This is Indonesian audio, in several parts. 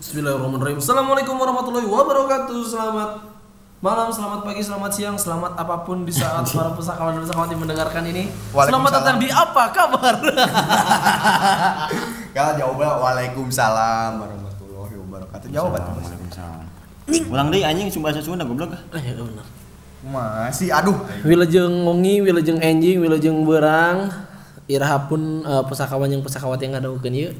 Bismillahirrahmanirrahim. Assalamualaikum warahmatullahi wabarakatuh. Selamat malam, selamat pagi, selamat siang, selamat apa pun di saat para pesakawan dan pesakawati mendengarkan ini. Selamat datang di apa kabar? Kalau jawabnya waalaikumsalam warahmatullahi wabarakatuh. Jawaban tuh. Waalaikumsalam. Ulang deh anjing cuma bahasa Sunda goblok. Ah, ya benar. Masih aduh. Wilujeng ngongi, wilujeng enjing, wilujeng berang. Irahapun uh, pesakawan yang pesakawati yang ada ukeun ieu.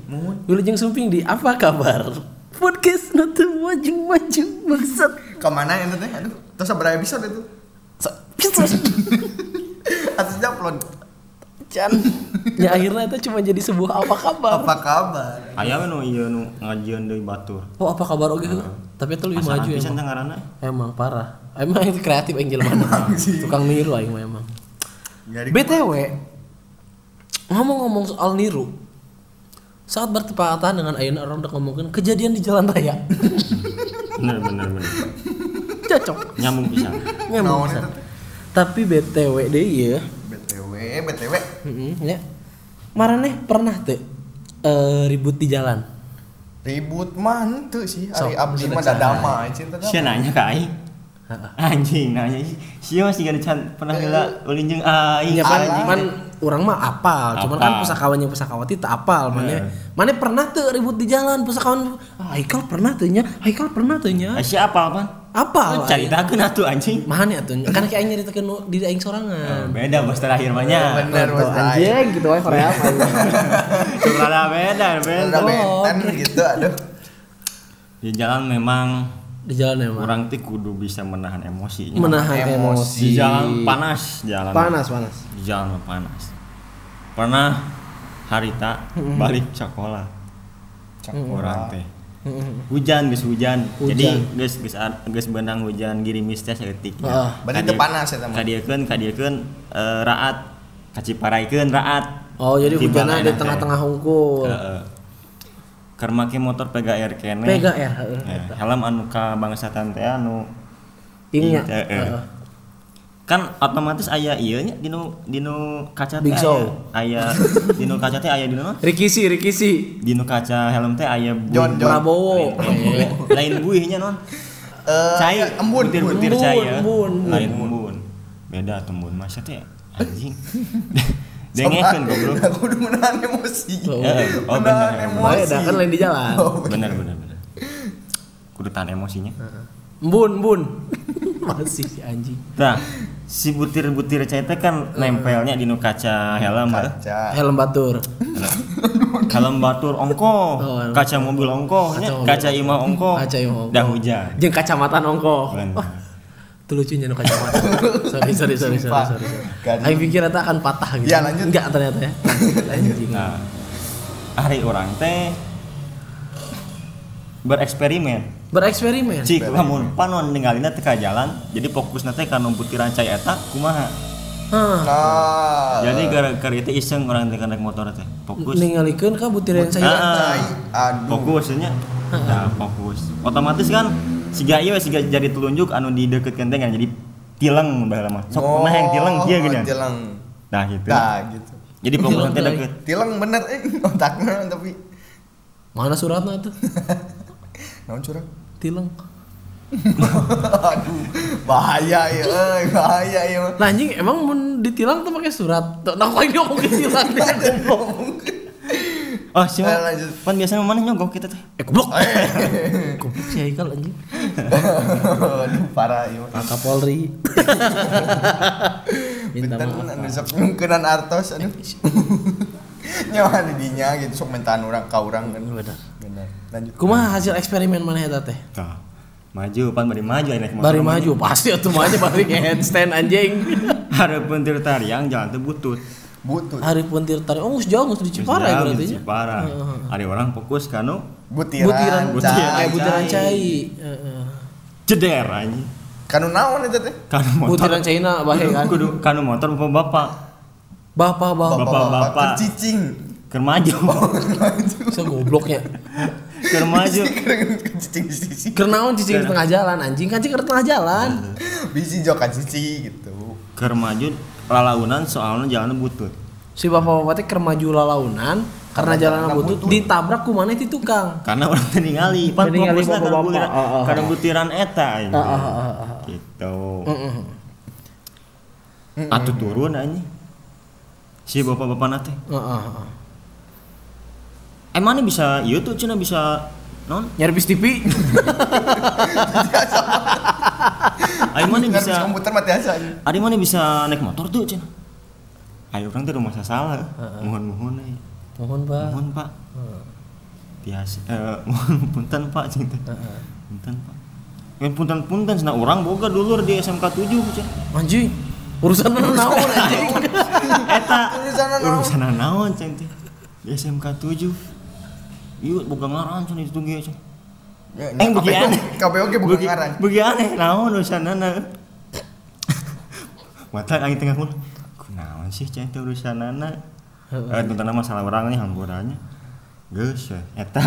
Wilujeng sumping di apa kabar? Podcast nanti maju-maju maksud. Ke mana itu teh? Aduh. Terus berapa episode itu? Atas upload. Can. Ya akhirnya itu cuma jadi sebuah apa kabar. Apa kabar? Aya we nu ieu nu ngajian deui batur. Oh apa kabar oke Tapi itu lebih maju emang. teh ngaranna. Emang parah. Emang itu kreatif Angel mana? Tukang niru aing mah emang. Jadi BTW ngomong-ngomong soal niru. Saat bertepatan dengan Ayeuna orang udah ngomongin kejadian di jalan raya. Bener bener bener. Cocok. Nyambung Naon pisan. itu? Tapi BTW deh ya. BTW, BTW. Heeh, ya. Marane pernah tuh eh, ribut di jalan. Ribut mah henteu sih. Ari Sok, abdi mah dadama cinta Sia nanya ka aing. Anjing nanya sia masih gak can pernah heula ulin jeung aing. Ya kan, anjing. man orang mah apal, cuman kan pusakawannya pusakawati tak apal mana. Mana pernah tuh ribut di jalan pusakawan ah, Haikal pernah tuh nya, Haikal pernah tuh nya. Ah, Sia apa apa? Apal. Caritakeun atuh anjing. Mana ya tuh? Kan kayak nyeritakeun diri aing sorangan. Beda bos terakhir mah nya. Bener Tuh, bos anjing gitu wae Korea mah. Rada beda beda. Ada betan gitu aduh. Di jalan memang Di jalan emang. orang teh kudu bisa menahan emosi. Menahan emosi. Di jalan panas jalan. Panas, panas. Di jalan panas. Pernah harita balik sekolah. Orang teh. Hujan geus hujan. Jadi geus geus ad- geus benang hujan girimis teh saeutik. Heeh. Berarti teu panas eta mah. Kadiekeun kadiekeun eh, raat kaciparaikeun raat. Oh, jadi hujannya di teh. tengah-tengah hungkul. Heeh. Keur make motor PGR kene. Ya. Ya, helm anu ka bangsatan teh anu Ingnya. Iya, eh. Kan otomatis aya ieu nya dinu dinu kaca teh Big Show. aya dinu kaca teh aya dinu naon? Rikisi, Rikisi. dinu kaca helm teh aya buih. John, John. Prabowo. Lain- buihnya non Eh, cai embun, butir embun. butir Embun, cai ya lain embun beda tuh embun masa teh anjing dengekeun goblok Aku udah menahan emosi. Oh. Eh, oh Menahan bener emosi. Dah kan lain di jalan. Oh, bener bener bener kudu tahan emosinya Embun, embun. Masih si anjing. nah si butir-butir cai teh kan nempelnya dinu kaca helm. Kaca. Helm batur. helm batur ongko Oh, helm kaca mobil ongko nya, mobil. kaca imah ongko Kaca imah ongko. dah hujan Jeung kacamata. Bener. Wah, itu lucunya nu kacamata. sorry, sorry, sorry, sorry, sorry. Kan. Aing pikir eta akan patah gitu. Ya, lanjut. Enggak ternyata ya. Anjing. nah hari orang teh bereksperimen Bereksperimen. cik lamun panon ninggalina teh ka jalan jadi fokus teh kana butiran cai eta kumaha Hah. Nah. jadi gara-gara itu iseng orang teh naik motor teh fokus Ningalikeun ka butiran saya. Ah, Cai. Aduh. fokus nya nah fokus otomatis kan siga ieu siga jadi telunjuk anu di deket teh kan jadi tileng baheula mah sok Oh, yang tileng kieu gini Tileng. nah gitu Nah, gitu. jadi fokus teh. deket Tileng bener eh otaknya tapi Mana suratnya itu? naon curang. Tileng. Aduh, bahaya ya, euy, bahaya ya. Nah anjing emang mun ditilang tuh pakai surat. Tuh, Nah kok ini ngomong ditilang deh oh sih Eh, lanjut. pan biasanya mana nyogok kita teh Eh goblok. Goblok si Haikal anjing. Aduh, parah ya. mah. Pak Kapolri. Minta maaf. sok nyungkeunan artos aduh. Nyawa di dinya gitu sok mentaan urang ka urang kan. Bener. Lanjut. Kumaha hasil eksperimen mana eta teh? Tuh. maju pan bari maju naik motor Bari maju pasti atuh mah aja bari handstand anjing. hareupeun tir tariang jalan teh butut Butut. Hari pun tir tarik. Oh, jauh geus di Ciparai Terus berarti di nya. Cipara hari orang fokus kanu Butiran. Butiran Butiran. cai, butiran Cai. Heeh. jeder anjing Kanu naon eta teh? kanu motor Butiran China bahe kudu, kan. kudu kanu motor bapak-bapak Bapak bapak. Bapak-bapak. Kecicing. keur maju Bisa gobloknya. Keur maju. cicing di sisi Keur naon cicing di tengah jalan anjing kan cicing di tengah jalan. bisi jokan cici gitu Keur maju lalaunan soalnya jalannya butut. Si bapak-bapak teh keur maju lalaunan karena jalan butut ditabrak ku maneh ti tukang. Karena orang teh ningali, pan Ningali bapak-bapak. butiran, Ah, ah, kana butiran eta. Ah, ah, ah, ah. Gitu. Atuh turun anjing. Si bapak-bapak nate. Heeh. Emang ini bisa tuh cenah bisa non? Nyari bis TV. Ayo mana bisa komputer mati asa Ari mana bisa naik motor tuh cenah. Ayo orang tuh rumah salah. Mohon-mohon eh. Mohon, Pak. Mohon Pak. Biasa eh mohon punten Pak cing teh. Punten Pak. Yang punten-punten cenah urang boga dulur di SMK 7 cenah. Anjing. Urusan naon anjing. Eta Urusan naon? teh. Di SMK 7. Ieu boga ngaran cenah itu ge cenah. Eh, begi aneh. KPO ge bukan Begi- ngaran Begi aneh naon urusanana. Mata angin tengah pun. Kunaon sih cai teh urusanana. Eh tentang masalah orangnya hamburannya. Geus eta.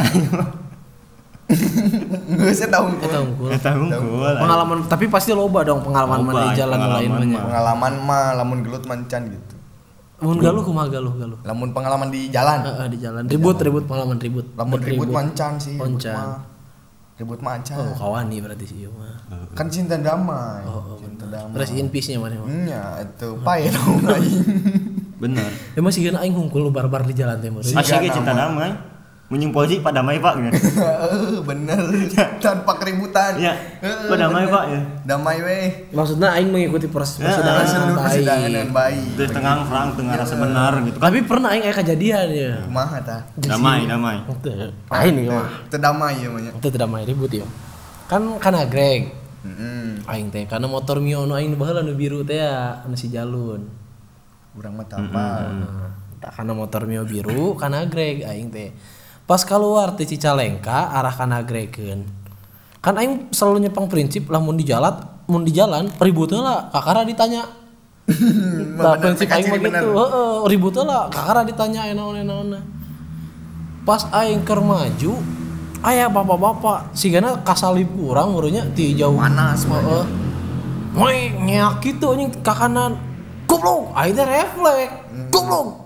Gue sih tahu Eta unggul. Eta unggul. Pengalaman tapi pasti loba dong pengalaman mana di jalan pengalaman lain mah. pengalaman mah lamun gelut mancan gitu Mun galuh kumaha galuh galuh. lamun pengalaman di jalan Heeh di jalan. Ribut ribut pengalaman ribut. lamun Dan ribut mancan sih ribut Mancan. mah. ribut mancan Oh, kawani berarti sih ieu mah. kan cinta damai Oh, oh, cinta damai Rest in peace-nya mana mah. Nya, itu pae dong aing. Bener. Ya masih gana aing hungkul barbar di jalan teh mah. Asli Tiga cinta nama. damai. Menyung polisi Pak damai Pak gitu. Eh, bener tanpa keributan. Ya, Eh, Pak damai. Pak ya. Damai weh. Maksudnya aing mengikuti proses Ya, persidangan dengan persidangan dengan baik. Terus tengah frang tengah rasa benar gitu. Tapi pernah aing aya kejadian ya. Kumaha tah? Damai, damai. Lain ieu mah. Teu damai ya mah. Itu tidak main ribut ya. Kan kana Greg. Heeh. Aing teh karena motor Mio nu aing baheula nu biru teh ya anu si jalun. Urang mah tapal. Nah, tak karena motor Mio biru kana Greg aing teh. Pas keluar teh Cicalengka arah kana Gregeun. Kan aing selalu nyepang prinsip lamun di jalan mun di jalan ribut lah kakara ditanya. Nah, prinsip aing ciri mah gitu. Heeh, ribut lah kakara ditanya enaon enaon. Pas aing keur maju aya bapak-bapak sigana kasalip kurang urangnya ti jauh Panas. Heeh. Woi, nyeak gitu anjing ke kanan. Goblok, aing refleks. Goblok.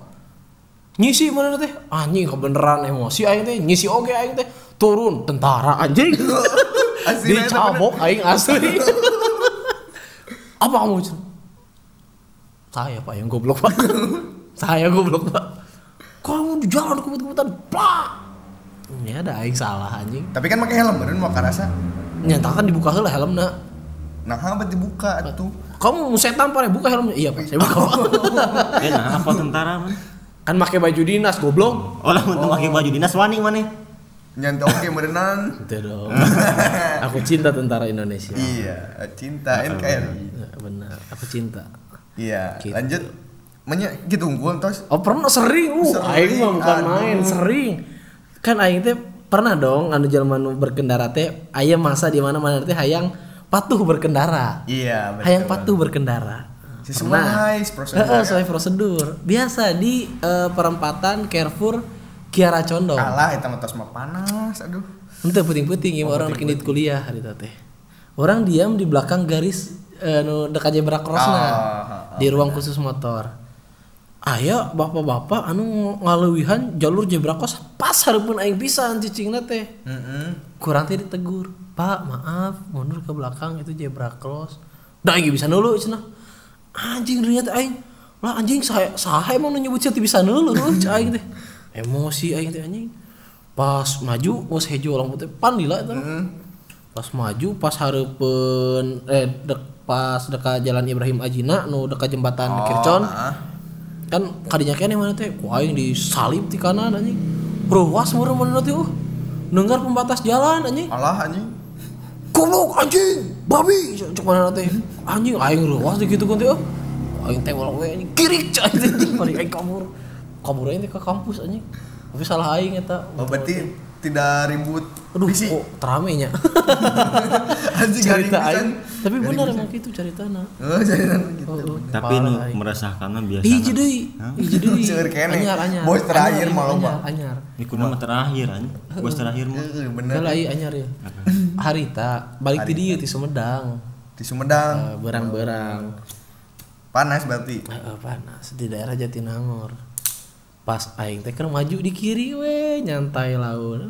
Nyisi mana teh? Anjing kebeneran emosi aing teh. Nyisi oge aing teh. Turun tentara anjing. Asli, Dicabok aing asli. Apa kamu? Saya Pak yang goblok Pak. Saya goblok Pak. Kamu di jalan kebut-kebutan. Plak. Ini ada aing salah anjing. Tapi kan pakai helm bener mah karasa. Nyatakan dibuka heula helmna. Nah, habat dibuka tuh. Kamu mau setan pak buka helmnya? Iya pak, saya buka. Pak. Eh nah apa tentara man? Kan pakai baju dinas goblok. Oh lah untuk pakai baju dinas wani mana? Nyantai oke berenang. Itu dong. Aku cinta tentara Indonesia. Iya, cinta NKRI. Ya, benar, aku cinta. Iya, Gitu. lanjut. Menya gitu unggul tos. Oh pernah sering, uh, Sering, aing mah bukan aduh. main, sering. Kan aing teh pernah dong anu zaman nu berkendara teh aya masa di mana mana teh hayang patuh berkendara. Iya, betul. Hayang patuh berkendara. Sesuai prosedur. Sesuai prosedur. Biasa di eh, perempatan Carrefour Kiara Condong. Kalah eta mah panas, aduh. Ente puting-puting ya orang indit kuliah hari teh. Orang diam di belakang garis eh, nu dekat zebra crossna Oh, di ruang khusus motor. Aya bapak-bapak anu ngaluwihan jalur zebra cross pas hareupeun aing pisan cicingna teh. Heeh. Kurang teh ditegur. Pak, maaf, mundur ke belakang itu zebra cross. Da aing bisa nulu cenah. Anjing ternyata aing. Lah anjing saya saha emang nyebut teh bisa nulu aing teh. Emosi aing teh anjing. Pas maju geus hejo lampu teh pan lila eta. Pas maju pas hareupeun eh dek, pas dekat jalan Ibrahim Ajina nu dekat jembatan Kircon. ah. Kan kadinya kene mana teh ku aing disalib di kanan anjing. Ruas meureun mana teh uh. Nenggar pembatas jalan anjing. Alah anjing. goblok anjing babi. Cek mana teh anjing aing ruas gitu kan oh. aing teh we anjing. Kirik cek anjing. Mari aing kabur. Kabur aing ke kampus anjing. Tapi salah aing eta. Oh, berarti tidak ribut Aduh, Bisi. kok teramenya. anjing cerita aing. Tapi benar emang gitu ceritana. oh jadian gitu Oh, Tapi parah nu meresahkan mah biasa. Hiji deui. Hiji deui. Seueur kene. Anyar anyar. Bos terakhir mah loba. Anyar. Mikuna mah terakhir anjing. Bos terakhir mah. Heeh, bener Kalau ai anyar ya. Harita balik ti dieu ti Sumedang. di Sumedang Eh, Berang-berang. panas berarti Heeh, panas di daerah Jatinangor. Pas aing teh maju di kiri we nyantai laut.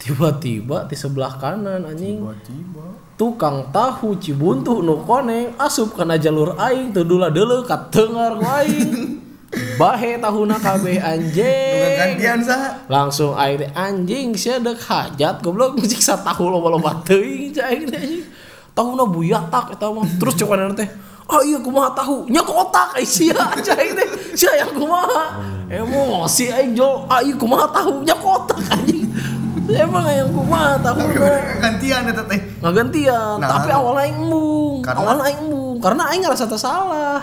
Tiba-tiba di sebelah kanan anjing tiba-tiba tukang tahu Cibuntu nu koneng asup kana jalur aing teu dula deuleu ka teungar ku aing. Bahe tahuna Bukan anjing. gantian sah Langsung aing teh anjing sia deuk hajat goblok siksa tahu loba-loba teuing aing teh anjing. Tahuna buyatak eta mah. Terus coba teh Oh iya kumaha tahu nya kotak ai sia cai teh. Sia yang kumaha. Emosi aing jol iya kumaha tahu nya kotak anjing. Emang yang kumaha tahu gantian eta teh gantian. Nah, tapi awalnya aing embung Karena- awalnya aing embung karena aing ngerasa tersalah.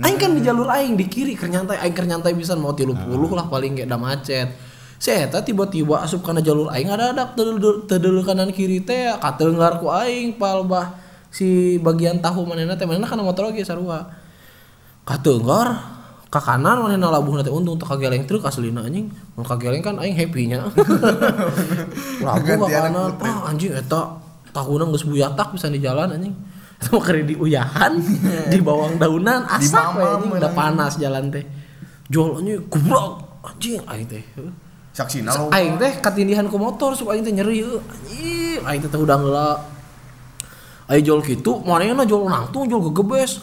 Aing kan di jalur aing di kiri keur nyantai. Aing keur nyantai bisa mau tilu puluh lah paling kayak udah macet saya eta tiba-tiba asup karena jalur aing ada ada tedel kanan kiri teh kateunggar ku aing pal bah. Si bagian tahu manehna teh manehna kana motor ge sarua. Kateunggar ka kanan manehna labuhna teh untung teu kageleng. Truk aslina anjing. Mun kageleng kan aing happy-nya. Labu ka Gantian kanan ah anjing eta tahuna geus buyatak bisa di jalan anjing. Itu mah di uyahan di bawang daunan mamam anjing. Udah panas jalan teh. Jol anjing goblok anjing aing teh. Saksina lo aing teh katindihan ku motor supaya aing teh nyeri heuh. anjing aing teh udah ngeula aing jol kitu manehna jol nangtung jol gegebes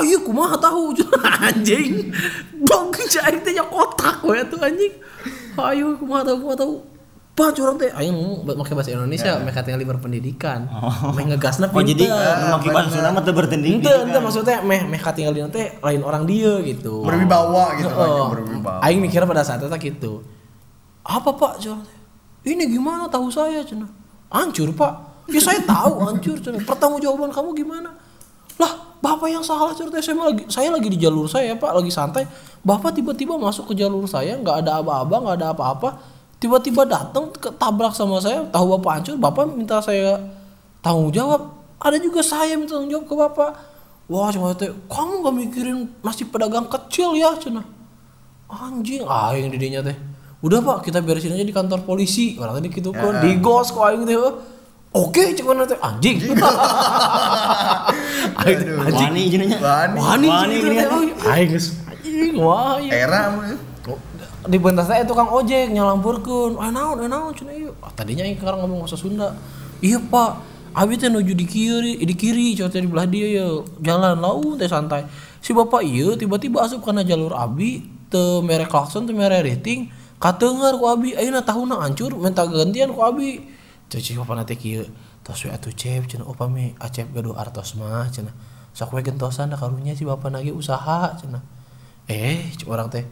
ayo kumaha tahu anjing dong aing teh nya kotak we tuh anjing ayo kumaha tahu kumaha tahu Pak curang teh aing ngomong make bahasa Indonesia make tinggal berpendidikan meh ngegasna Oh jadi pinter memang bahasa Sunda mah teu bertanding. Ente, ente maksudnya meh meh katinggal dina teh lain orang dia gitu. berwibawa gitu kan berwibawa Aing mikirnya pada saat itu gitu. Apa pak? Cenah teh. Ini gimana tahu saya cenah. Hancur pak. Ya saya tahu hancur cenah. Pertanggungjawaban kamu gimana? Lah bapak yang salah teh. Saya lagi saya lagi di jalur saya pak lagi santai. Bapak tiba-tiba masuk ke jalur saya nggak ada aba-aba nggak ada apa-apa. Tiba-tiba datang tabrak sama saya. Tahu bapak hancur. Bapak minta saya tanggung jawab. Ada juga saya minta tanggung jawab ke bapak. Wah cuma teh kamu gak mikirin nasib pedagang kecil ya cenah anjing aing di dinya teh udah pak kita beresin aja di kantor polisi orang tadi gitu kan di gos kok aing teh oke cuman teh anjing. Anjing. Wani jenanya. Wani wani Wani euy. aing geus anjing wah era mah. di bentas teh tukang ojek nyalampurkeun ah naon ah naon cenah ieu. Ah, tadinya aing sekarang ngomong bahasa Sunda. Iya pak. Abi teh nuju di kiri di kiri coba di belah dia ya. Jalan laun teh santai. Si bapak iya tiba-tiba asup karena jalur abi teu mere klakson teu mere rating. Kateungar ku abi ayeuna tahunna hancur minta gantian ku abi cik bapak teh kieu tos we atuh cep cenah upami acep gaduh artos mah cenah. Sok we gentosan da karunya si bapak nage usaha cenah. Eh orang teh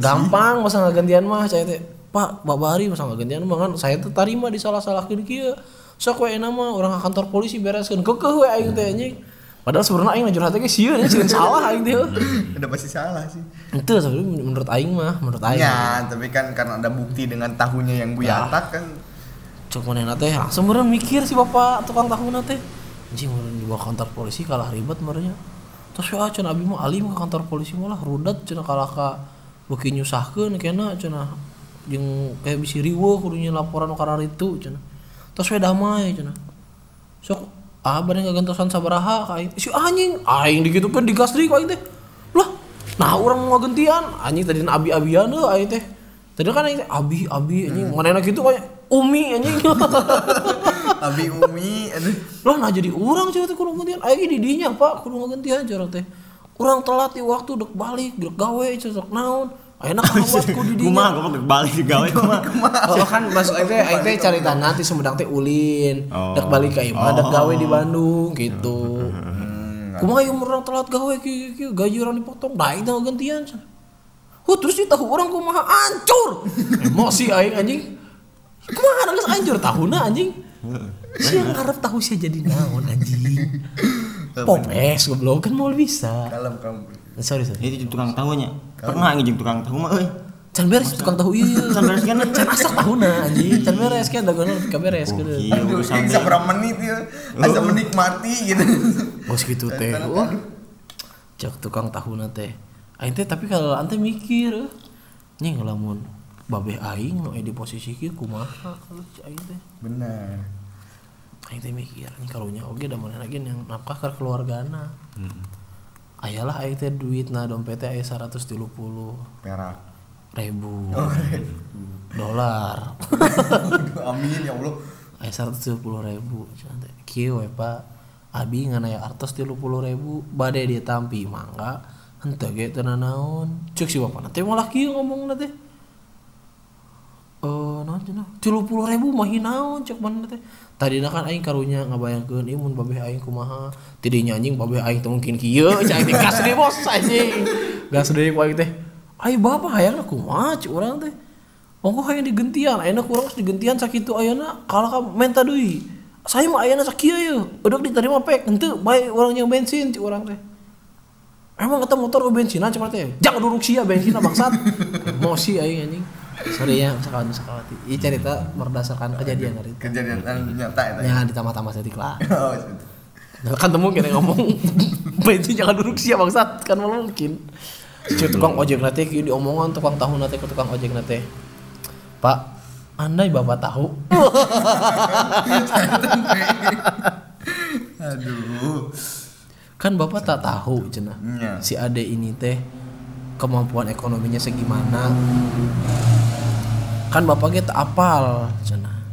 gampang masa nggak gantian mah saya teh. Pak babari masa nggak gantian mah kan? Saya teh tarima di salah salahkeun kieu. Sok we nama orang ke kantor polisi bereskeun. Kekeh we aing teh anjing. Padahal sebenarnya aing ngajur hati ge sieun ya sieun salah aing teh. Udah pasti salah sih. Itu sebenarnya menurut aing mah menurut aing. Ya tapi kan karena ada bukti dengan tahunya yang buyatak kan manehna teh langsung meureun mikir si bapak tukang tahuna teh anjing meureun dibawa kantor polisi kalah ribet meureunnya. Terus ya cenah abi mah alim ke kantor polisi malah rudet cenah kalah ka beuki nyusahkeun kena cenah jeung kayak bisi riweuh kudunya laporan karena itu cenah terus we damai cenah sok ah bade ngagentosan sabaraha ka aing. Si anjing aing digitukeun digas deui aing teh. Lah nah urang mau gantian anjing tadi abi-abian deh aing teh. Tadi kan aing teh abi abi anjing manehna gitu kayak umi anjing. Abi umi aduh. Lah nah jadi orang cerita teh kudu gantian. Aing di dinya pak kudu gantian cerita teh. Orang telat di waktu dek balik dek gawe cerita naon. Ayeuna kawat ku di Kumaha dinya goblok balik ke gawe kumaha. Oh kan maksud aing teh aing teh carita nanti Sumedang teh ulin. Oh. dek balik ka imah dek gawe di Bandung gitu. Kumaha ieu orang telat gawe kieu kieu gaji orang dipotong. Da aing teh gantian. Oh terus dia tahu orang kumaha hancur. Emosi aing anjing kumaha geus hancur tahuna anjing Sia ngarep tahu sih jadi naon anjing. Popes goblok kan mau bisa. kalem kalem Sorry sorry. Itu jeung tukang tahunya. Pernah ngijing tukang tahu mah euy. Can beres tukang tahu iya. Can beres kan? Can asak tahuna anjing. Can beres kan dagonan ka beres Oh, gitu. iya Aduh, urusan ini seberapa menit ya? Asa menikmati gitu. Bos gitu teh. Wah. Cek tukang tahuna teh. Aing teh tapi kalau ante mikir eh, nying lamun babeh aing nu di posisi kieu kumaha kalau aing teh. Benar. Aing teh mikir nih karunya oge da mana lagi yang nafkah ke keluargana. Ayalah aing teh duitna dompetnya aya 130 Perak. ribu dolar. Aduh, Amin ya Allah. Aya 170 ribu. Kieu we pak. Abi ngan aya artos 30 ribu bade dia tampi mangga henteu ge teu naon. Cek si bapak teh malah kieu ngomongna teh. Cenah? 30 ribu mah hinaon cek mana teh. Tadina kan aing karunya ngabayangkeun ieu mun babeh aing kumaha. Tidinya anjing babeh aing teh mungkin kieu cek aing teh gas deui bos anjing. Gas deui ku aing teh. Ai bapak hayang kumaha cek urang teh. Ongko hayang digentian, ayeuna kurang geus digentian sakitu ayeuna kalah ka menta deui. Saya mah ayeuna sakieu ye. Udah diterima pek henteu bae urang yang bensin cek urang teh. Emang kata motor bensinan cuma teh. Jangan duduk sia bensin bangsat. Emosi aing anjing. Sorry ya, sakawan sakawati. Ini cerita berdasarkan kejadian itu. Kejadian nyata itu. Ya ditambah-tambah setik lah. Oh, gitu. Nah, kan temu kira ngomong bensin jangan duduk sia bangsat kan malah mungkin. Si tukang ojek nate kieu diomongan tukang tahu nate ke tukang ojek nate. Pak, andai bapak tahu. Aduh. kan bapak tak tahu cenah Iya. si ade ini teh kemampuan ekonominya segimana. Kan bapak kita apal cenah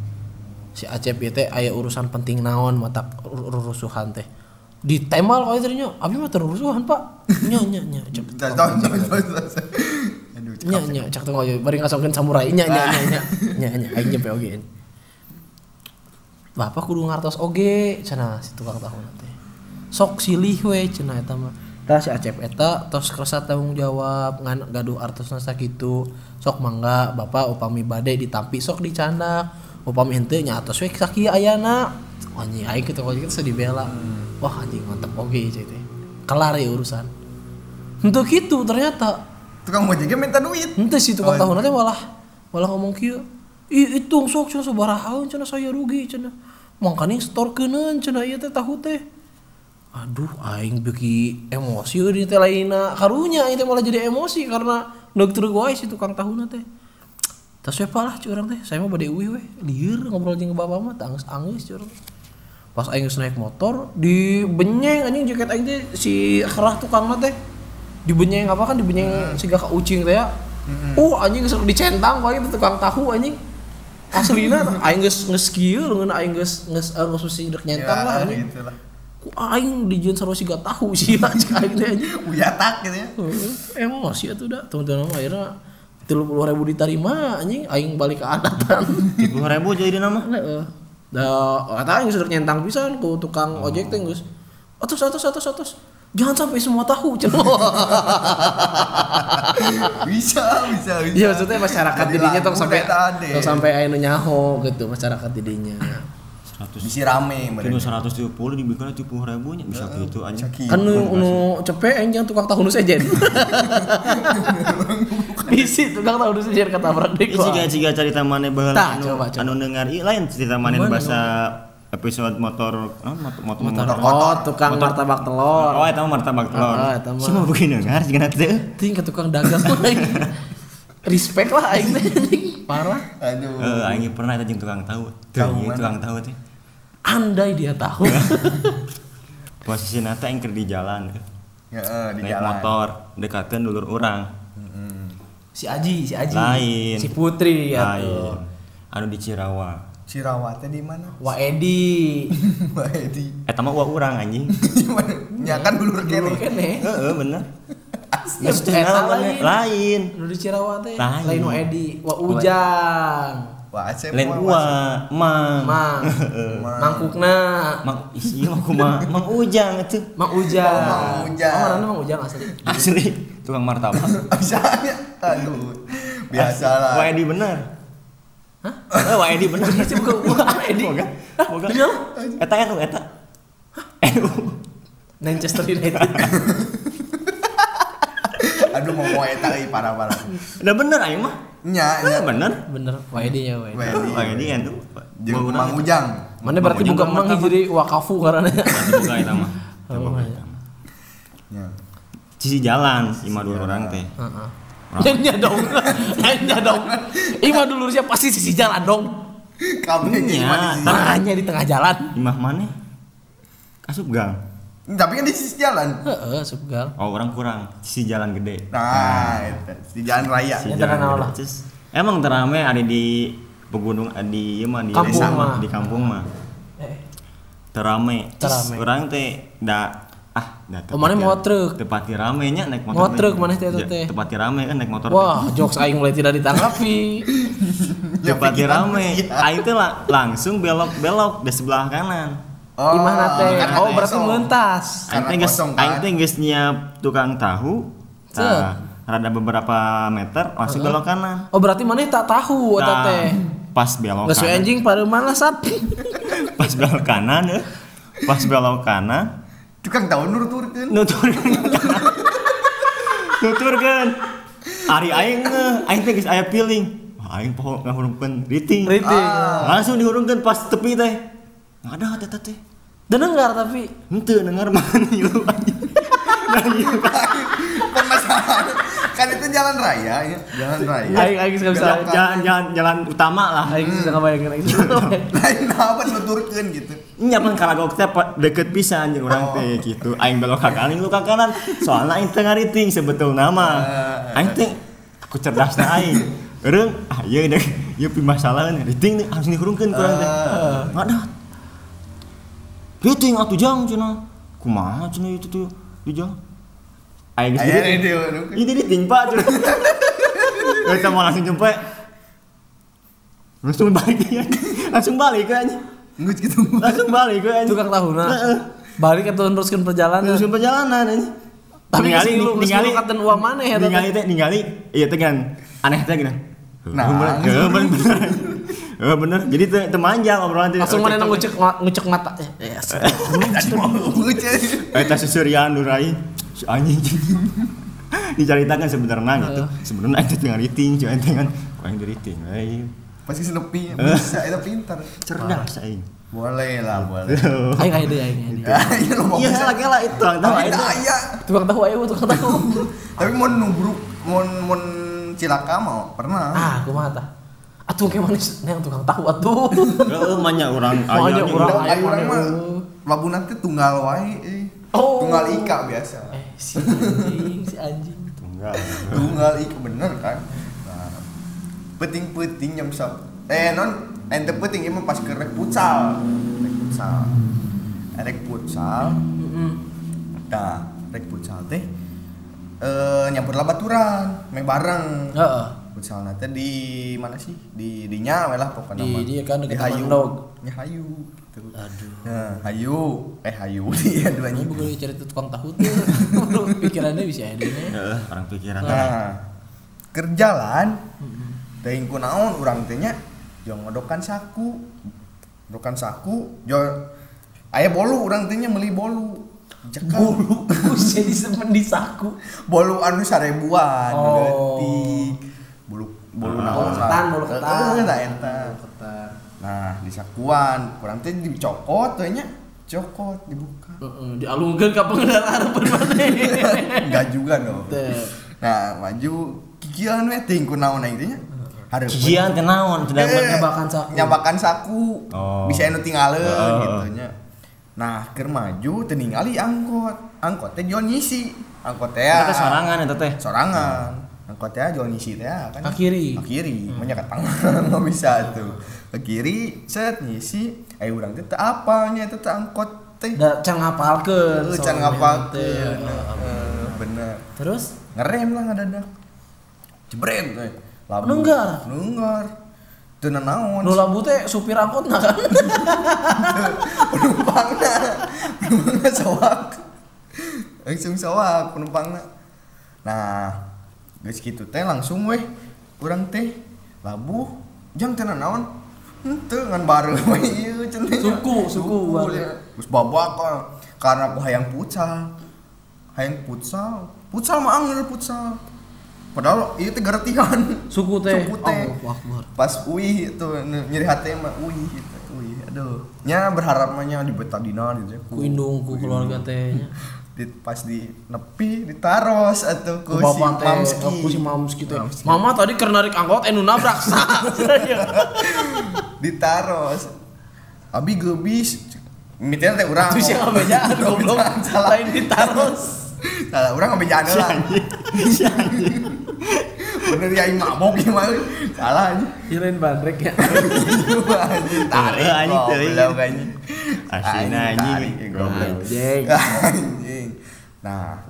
si Acep teh aya urusan penting naon mata urusuhan teh. Ditemal kau terinya abi mah terurusuhan pak. Nya nya nya cek nya nya cek tong ojo bari ngasongkeun samurai. Nya nya nya nya nya nya aing nyampe oge bapak kudu ngartos oge cenah si tukang tahu teh sok silih we cenah eta mah si Acep eta tos kerasa tanggung jawab ngan gaduh artosna sakitu sok mangga bapak upami bade ditampi sok dicandak upami henteu nya atos we sakieu ayana anjing aing kitu kok kitu sedih bela wah anjing mantep oge cai teh kelar ya urusan Untuk gitu ternyata Tukang ojeknya minta duit. Ente si tukang tahu nanti malah malah ngomong kieu. Ih itu sok cenah sabaraha cenah saya rugi cenah. Mangkani store keuneun cenah ieu teh tahu teh. Aduh aing beuki emosi di teh lainna. Karunya aing teh malah jadi emosi karena teu wae si tukang tahu teh. Tas we lah curang teh. Saya mah bade uwi we. Lieur ngobrol jeung bapak mah tangis-angis curang. Pas aing naik motor di benyeng anjing jaket aing teh si kerah tukang teh dibenyeng apa kan dibenyeng siga ka ucing teh ya. Uh anjing geus dicentang wae itu tukang tahu anjing. Aslina aing geus geus kieu leungeun aing geus geus geus mesti nyentang lah anjing. Ku aing dijieun sarua siga tahu sih anjing aing teh anjing. Uyatak gitu ya. Heeh, Emosi atuh dah teman-teman akhirnya tiga puluh ribu diterima anjing aing balik ke adatan Tiga ribu jadi nama. Heeh. Da kata aing sudah nyentang pisan ku tukang ojek teh geus. Atus atus atus atus. Jangan sampai semua tahu. Bisa, bisa, bisa. Iya maksudnya masyarakat didinya tong sampai tong sampai nu nyaho gitu masyarakat didinya. Seratus. Bisi rame Kini mereka. seratus tujuh puluh dibikin tujuh puluh ribunya bisa gitu aja. Kan nu nu cepet aing jangan tukang tahu nu sejen. Bisi tukang tahu nu sejen kata berak deui. Ini jika jika cerita mana Tah, anu anu dengar ieu lain cerita mana bahasa episode motor oh, motor motor, Motor motor. oh tukang martabak telur. Oh, eta mah martabak telur. Ah, eta mah. Cuma begini dengar jika nanti Ting ke tukang dagang. Respect lah aing. Parah. Aduh. Eh, aing pernah eta jeung tukang tahu. Tuh, mana? tukang tahu teh. Andai dia tahu. Posisi nata keur di jalan. Ya, eh, di Naik jalan. motor, dekatkeun dulur urang. si Aji, si Aji. Lain. Si Putri ya Lain. Anu di Cirawa. Cirawatnya di mana? Wah Edi. Mbak Edi. Eta mah wa urang anjing. Ya kan dulu Dulu kene. kene. Heeh, bener. Ya, lain. lain. Dulu di Cirawat teh. Lain. Lain Wah Edi. Wah Ujang. Wah, Acep. Lain mah ua, mang. Mang. Mangkukna. Mang isi mah kumaha? Mang Ujang atuh. Mang Ujang. Oh, Mang Ujang. Oh, ngaranna Mang Ujang asli. Asli tukang martabak. Biasanya. Aduh. Biasalah. Wah Edi bener. Hah? Eh, Wah Edi bener. Itu bukan Wah Edi. Boga. Boga. Iya. Eta kan eta. NU. Manchester United. Aduh mau mau eta euy parah-parah. Udah bener aing mah. Nya, Ya nya. bener. Bener, WD nya WD. Ini kan tuh. Jeung Mang. Ujang. Mana berarti bukan juga mang jadi wakafu karena. Buka eta mah. Nya. Sisi jalan lima dua orang teh. Heeh. Nya dong. Nya dong. Ima dulu siapa pasti sisi jalan dong. Kabeh Nya. Tengahnya di tengah jalan. Imah mana? Asup gang. Tapi kan di sisi jalan. Heeh, subgal. Oh orang kurang. Sisi jalan gede. Nah, eta di jalan raya. Ya, Sisi jalan lah. Emang terame ada di pegunung eh, di ieu mah di Kampung desa mah. di kampung mah. Eh, Terame. Terame. Orang teh da ah da Oh, mana mau truk? Tepati rame nya naik motor. Mau truk, mana teh teh? Tepati rame kan naik motor. Wah, jokes aing mulai tidak ditanggapi. Tepati pikiran rame. iya. Aing teh la- langsung belok-belok di sebelah kanan. Oh, Imah teh. Oh, berarti mentas. Aing geus aing teh geus nyiap tukang tahu. Nah, rada beberapa meter langsung belok kanan. Oh, berarti mana tak tahu eta Nah, teh. pas belok Geus kanan. anjing pada mana sat? Pas belok kanan ya. Pas belok kanan Tukang tahu nuturkeun. nuturkeun. nuturkeun. Ari aing ngeh, aing teh geus aya feeling. Aing poho ngahurungkeun riting. Riting. Langsung dihurungkeun pas tepi teh. Ada eta teh. Dengar tapi Henteu dengar mana yuk. Permasalahan kan itu jalan raya ya, jalan raya. aing aing bisa. Jalan jalan jalan utama lah. Aing bisa ngabayangkeun aing. Lain apa nuturkeun gitu. Nyaman kalagok teh pa- deket pisan jeung urang teh gitu. Aing belok ka kanan, lu ka kanan. Soalna aing teu ngariting sebetulna mah. Aing teh aku cerdasna aing. Eureung ah ieu deh, ieu pi masalah nih. Riting nih harus dihurungkeun ku urang teh. Ngadat. Riting atuh jang cenah. Kumaha cenah itu tuh di jang. Aing geus dia. Ini riting Pak cenah. Kita mau langsung jumpa. Langsung balik ya. Langsung balik kayaknya. Ngus gitu. Langsung balik kayaknya. Tukang tahuna. Heeh. Balik atau teruskan perjalanan. Terus perjalanan ini. Tapi ningali ningali milukaten uang maneh eta teh. ningali teh ningali iya teh kan aneh teh gini. Nah, bener, bener, Heuh, bener. Jadi teh teu manjang obrolan teh. Langsung Oh, mana cek- ngucek ngucek mata. Eh, yes. Eta susurian durai. Anjing. Dicaritakan sebenarnya gitu. Sebenarnya aing teh teu ngariting, cuman teh kan ku aing diriting. Pasti senepi bisa itu pintar. cerdas aing. Boleh lah, boleh. Aing aing deui aing. aing. Iya Iya, lagi lah itu. Tahu Tapi itu. aya. Tukang tahu ayo tukang tahu. Tapi mau nubruk, mau mau cilaka mau pernah. Ah, kumaha tah? Atuh ke manis neang tukang tahu atuh. Heeh, manya urang Manya aya urang. Udah aya ayo orang mana, mah labu nanti tunggal wae eh. Oh. Tunggal ika biasa. Eh, si anjing, si anjing. Tunggal. Tunggal ika bener kan. Nah, peting-peting yang bisa eh non ente peting emang pas ke rek futsal. Rek futsal. Rek futsal. Heeh. Nah, rek futsal teh eh nyampur lah baturan, main bareng. Heeh. Futsal nanti di mana sih? Di di nyawa lah pokoknya. Di- dia kan dekat di Hayu. Nya Hayu. Gitu. Aduh. Nah, Hayu, eh Hayu dia duanya. Ini bukan cerita tukang tahu tuh. Pikirannya bisa ada. Heeh, orang pikiran. Nah, kerjalan teuing ku naon urang teh nya jo ngodokan saku. Ngodokan saku, jo aya bolu urang teh nya meuli bolu. Jekal. Bulu bisa disimpan di saku. Bolu anu sarebuan, Oh. detik. Bolu bolu Ah. naon. Ketan, bolu ketan. Heeh, da eta. Nah, di sakuan, kurang teh dicokot teh nya. Cokot dibuka. Heeh, dialungkeun ka pengendara harapan maneh. Enggak juga dong. Teh. Nah, maju kikieuan we teuing ku naon aing teh nya. Kijian kenaon tidak Eh, nyabakan saku. nyabakan saku Oh. bisa anu tinggalin Oh. gitu nya nah keur maju teu ningali angkot angkot teh jual ngisi angkot teh Eta teh sorangan eta teh. sorangan angkot teh jual ngisi teh kan? Ke kiri. ke kiri banyak ke tengah nggak bisa tuh. Ke kiri set ngisi. Ayo urang teh teu apa nya teh teh angkot teh? Da can ngapalkeun. Heeh, can ngapalkeun. Heeh, bener. Terus? Ngerem lah ngadadak jebret teh Labu. Nunggar. nunggar. Teu naon? Nu labu teh supir angkot nah kan. penumpangna. Penumpangna sawak langsung sawak penumpangna. Nah geus kitu teh langsung weh urang teh. Labuh jang teh naon? Henteu ngan we ieu cenah. Suku, suku bareng. ya. babak karena aku hayang futsal. Hayang futsal. Futsal mah angel futsal. Padahal itu teh geretihan Suku teh. Suku teh. Pas UI itu nyeri hati mah UI gitu UI aduh. Nya berharapnya di betadina gitu Ku indung ku keluarga teh. di, pas di nepi ditaros atau Ku si mamski. Ku si mamski teh. Mama tadi karena narik angkot enu nabrak. Sah. ditaros. Abi gebis mitnya teh urang. Terus yang ngabejaan goblok. salah. Lain ditaros. salah urang ngabejaan lah. Bener ya ini mabok gimana salah aja Kirain bandrek ya. tarik Eh, anjing, teh. goblok anjing. Asina anjing. tarik, goblok. Anjing. Nah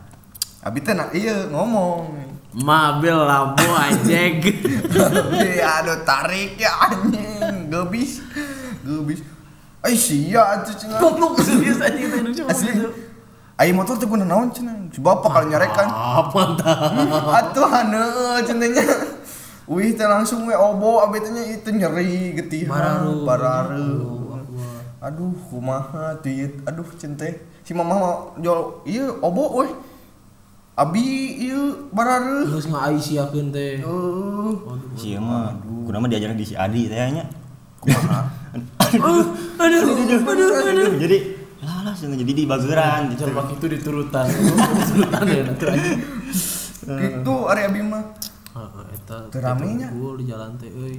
abi teh nah, iya ngomong. Mabil lampu anjing. Iya, aduh tarik ya anjing. Gebis gebis. Ay sia atuh cenah Goblok serius anjing teh nu asli. Ayo motor teh guna naon cenah si bapak kalau nyarekan Apa entah. atuh haneu cenanya Wih teh langsung we obo abi teh nya itu nyeri getihan Bararu. bararu aduh kumaha tiit aduh cente si mama mau jual iya obo weh abi iya bararu Terus ngaisyahkeun teh. uh Si mah kudu mah diajarin di si Adi teh nya. Aduh, aduh, aduh, aduh. Jadi lalas jadi di bageran gitu. Cerbak itu diturutan. Diturutan ya nanti itu ari abi mah Heeh, eta. Teu ramenya. Gul di jalan teh euy.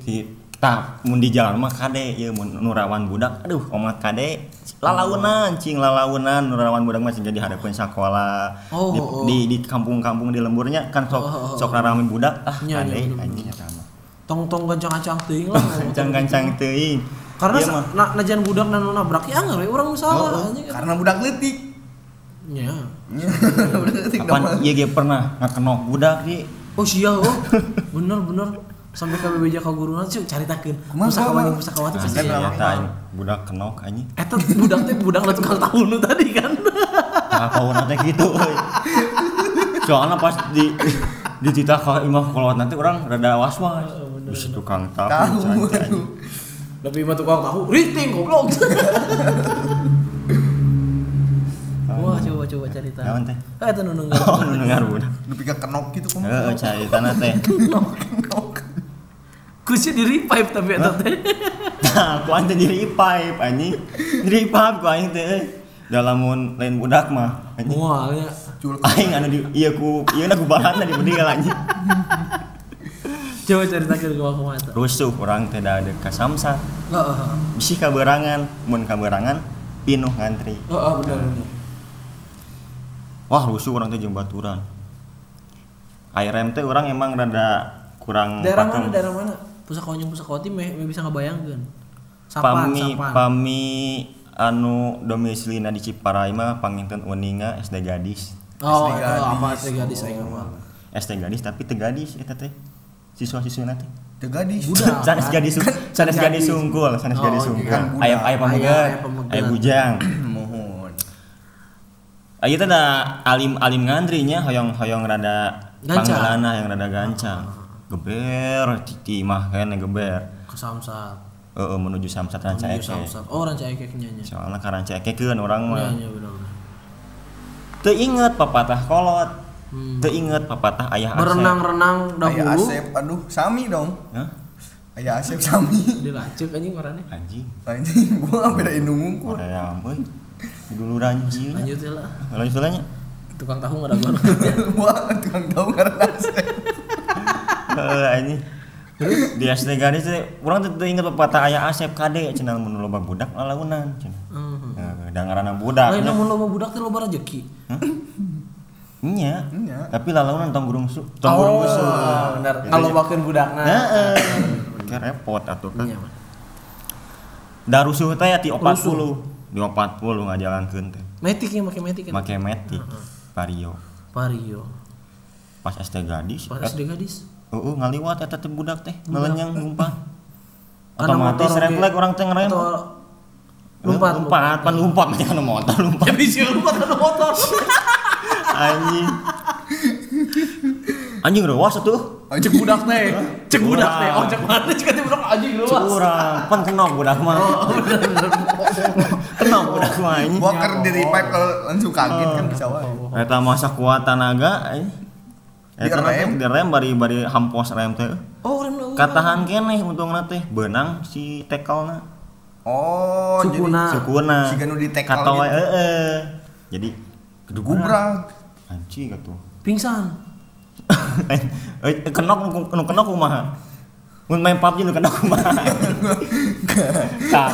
Tah mun di jalan mah kade ya mun nurawan budak aduh omat kade lalaunan cing lalaunan nurawan budak mah cing jadi hadapan sekolah Oh, di, oh. di di kampung-kampung di lemburnya kan sok Oh, oh, oh. sok rame budak ah nya, kade bener, anjing eta mah Tong-tong gancang-gancang teuing lah. kancang-kancang teuing Karena mah na najan budak dan nabrak ya urang nu salah anjing. karena budak letik Nya. budak letik ge pernah ngakenok budak di Oh sia oh. Bener bener. Sampai ka bebeja ka guruna cuk caritakeun. Kumaha, Pusakawati kumaha? pusakawati pasti. eta aing budak kenok anjing Eta budak teh budak lah tukang tahu nu tadi kan. Nah, kau nanti gitu, euy. Soalnya pas di di tita ka imah kolot nanti orang rada was-was. Bisa tukang tahu. tahu Tapi mah tukang tahu riting goblok. Wah, coba coba cerita. Naon teh? Ah, eta nu nunggu. Oh, nu budak. kenok gitu kamu Heeh, cari tanah teh. kenok Kusi di revive tapi eta teh. Nah, ku ante diri pipe anjing. Diri pipe ku aing teh. euy. Dalam mun lain budak mah anjing. Mualnya. Cul Aing anu di iya ku ieu na ku bahanna di bedil anjing. Coba ceritakeun ke aku mata. Rusuh urang teh da deuk ka Samsat. Heeh. Bisi kaberangan, mun kaberangan pinuh ngantri. Heeh, bener. Wah rusuh orang teh jeung baturan. ARM teh orang emang rada kurang Daerah mana? Daerah mana? Pusakawati pusakawati meh, meh bisa ngebayangkeun. Sapan, Pami sapan. pami anu domisilina di Ciparai mah panginten uninga SD Gadis. Oh, SD itu apa gadis. SD gadis aing mah. SD Gadis tapi teu gadis eta teh. Siswa-siswina teh. teu gadis Budak. Sanes gadis sung- sanes gadis gadis. sungkul, sanes Oh, gadis iya, sungkul. kan budak. Aya aya Aya- pamegat, aya pamegat. aya bujang. mohon Ayo teh da alim alim ngantri nya hoyong-hoyong rada Gancang. panggalana yang rada gancang. Geber titi mah kene geber. Ke Samsat. Heeh menuju Samsat Ranca Menuju Eke. Samsat. Oh, ranca eke nya. Soalnya ka Ranca Eke keun urang Iya, mah. iya bener bener. Teu inget papatah kolot. Hmm. Teu inget papatah ayah Asep. Berenang-renang dahulu. Asep aduh sami dong Hah? aya Asep sami Dilacuk anjing marane. Anjing. anjing gua beda indung ngungkul Korea euy. Dulu ranjing. Lanjut ya lah. Lanjut tanya. Tukang tahu enggak ada gua. tukang tahu karena Asep Heeh anjing. Di SD gadis teh urang teh teu inget papatah ayah Asep kade cenah mun loba budak lalaunan cenah. Heeh. Heeh, da ngaranna budak. Lain namun loba budak teh loba rezeki. Nya. Tapi lalaunan tong gurung su. Tong gurung su. Oh, benar. Kalau nya. bakeun budakna. Heeh. Kayak repot atuh kan. Iya. Da rusuh teh ti 40. Di 40 ngajalankeun teh. Metiknya make metik kan. Make metik. Vario. Vario. Pas SD gadis. Pas SD gadis. Heeh, ngaliwat eta teh budak teh, ngelenyang lumpat. Karena Otomatis motor refleks orang teh ngerem. lompat, lompat, pan lompat macam kana motor lompat. Ya bisa lompat ke motor. Anjing. Anjing rewas atuh. Cek budak teh. Cek budak teh. Oh, cek mana cek teh budak anjing lu. Curang, pan kenok budak mah. Kenok budak mah ini. Walker di revive kalau langsung kaget kan bisa wae. Eta masa kuat tenaga eh. Eta Direm. teh direm bari bari hampos rem teh. Oh, rem lu. Katahan keneh untungna teh beunang si tekelna. Oh, Sukuna. Sukuna. Si nu di tekel Kata gitu. heeh. Jadi jadi gubrak. anci gitu. Pingsan. Eh kenok nu kenok kumaha? Mun main PUBG nu kenok kumaha? Tah,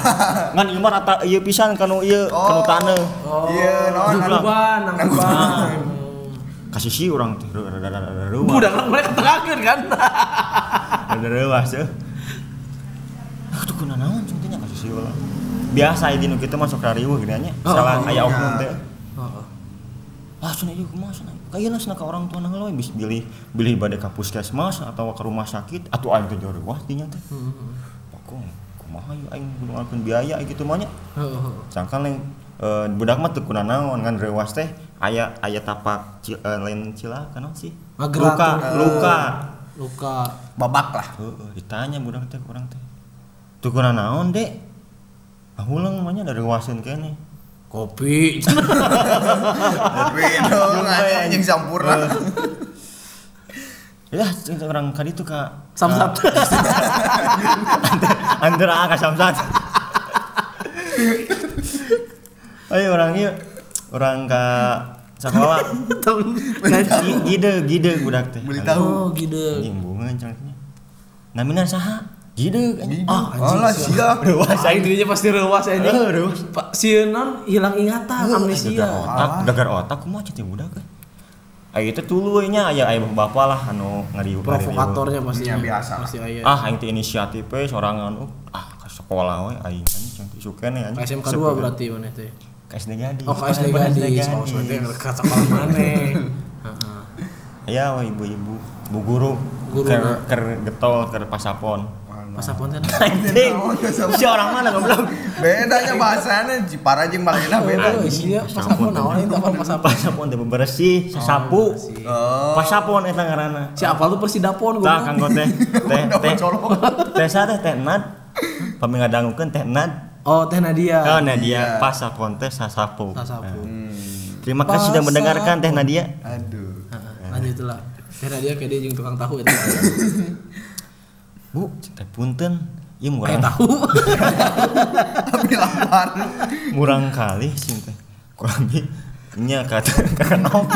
ngan ieu mah rata ieu pisan kanu ieu kanu taneuh. Iya. Aduh, Nangguban, nangguban. Kasih si teh rada-rada Budak kan mereka tengahkeun kan. ada rewas ya aduh kuna naon contohnya kasus sih ulah biasa ya di nu kitu masuk rariweuh gini nya Oh, salah oh, aya iya. oknum teh ah sana ieu kumaha sana kayaknya sana ka orang tua nanggal bisa bilih bilih bade ka puskesmas atau ke rumah sakit atau aing teh jauh dinya teh pokok kumaha ieu aing ngalkeun biaya gitu Heeh. sangkan lain eh, budak mah teu kuna naon ngan reuas teh aya aya tapak ci, eh, lain cila kana sih Magerak luka tuh. luka Luka. Babak lah. Heeh, ditanya budak teh kurang teh. Kurang naon, Dek? Ah ulang namanya dari wasin kene. Kopi. Tapi dong, anjing sampurna. Ya, orang kali itu kak Samsat. antara ka samsat. Ayo orang ieu orang ka sekolah Gi- gide gide budak teh. Beli tahu. Oh, gitu. Anjing bunga contohnya. Namina saha? Gide anjing. Ah, anjing. Alah siap. Reuas Aing dirinya pasti rewas Eh, anjing. reuas. Pak sieun hilang ingatan, amnesia. otak, gagar otak kumaha cete budak kan. Ayo itu tuluy nya aya aya bapak lah anu ngariu Provokatornya pasti. Ya, biasa lah. Pasti aya. ah aing teh inisiatif we sorangan uh, ah ke sekolah we aing kan cantik sukene anjing SMK 2 berarti mana teh? Ke SD gadis. Oh, ke SD gadis. Oh, sebenarnya ke sekolah mana? Heeh. ya ibu-ibu. Bu guru. Guru ker ker getol ker pasapon. Pas apaan teh? anjing. Si orang mana goblok? Bedanya bahasanya Cipara jeung Balena beda. Oh, iya, pas apaan naon itu apa pas apaan? pasapon teh bebersih sasapu pasapon eta ngaranna. Si apal tuh persidapon tah gua. kanggo teh teh teh. colok. teh sa teh teh nad pami ngadangukeun teh nad Oh, teh Nadia. Oh, Nadia Iya. pas sapon teh sasapu. Sasapu. Nah. Terima kasih sudah mendengarkan Teh Nadia. Aduh. Heeh, Lanjut lah. Teh Nadia kayak dia jeung tukang tahu eta. Bu, teh punten. Kayak murang tahu. Tapi lapar. murang kali sih teh. Kurang bi nya kata kenop.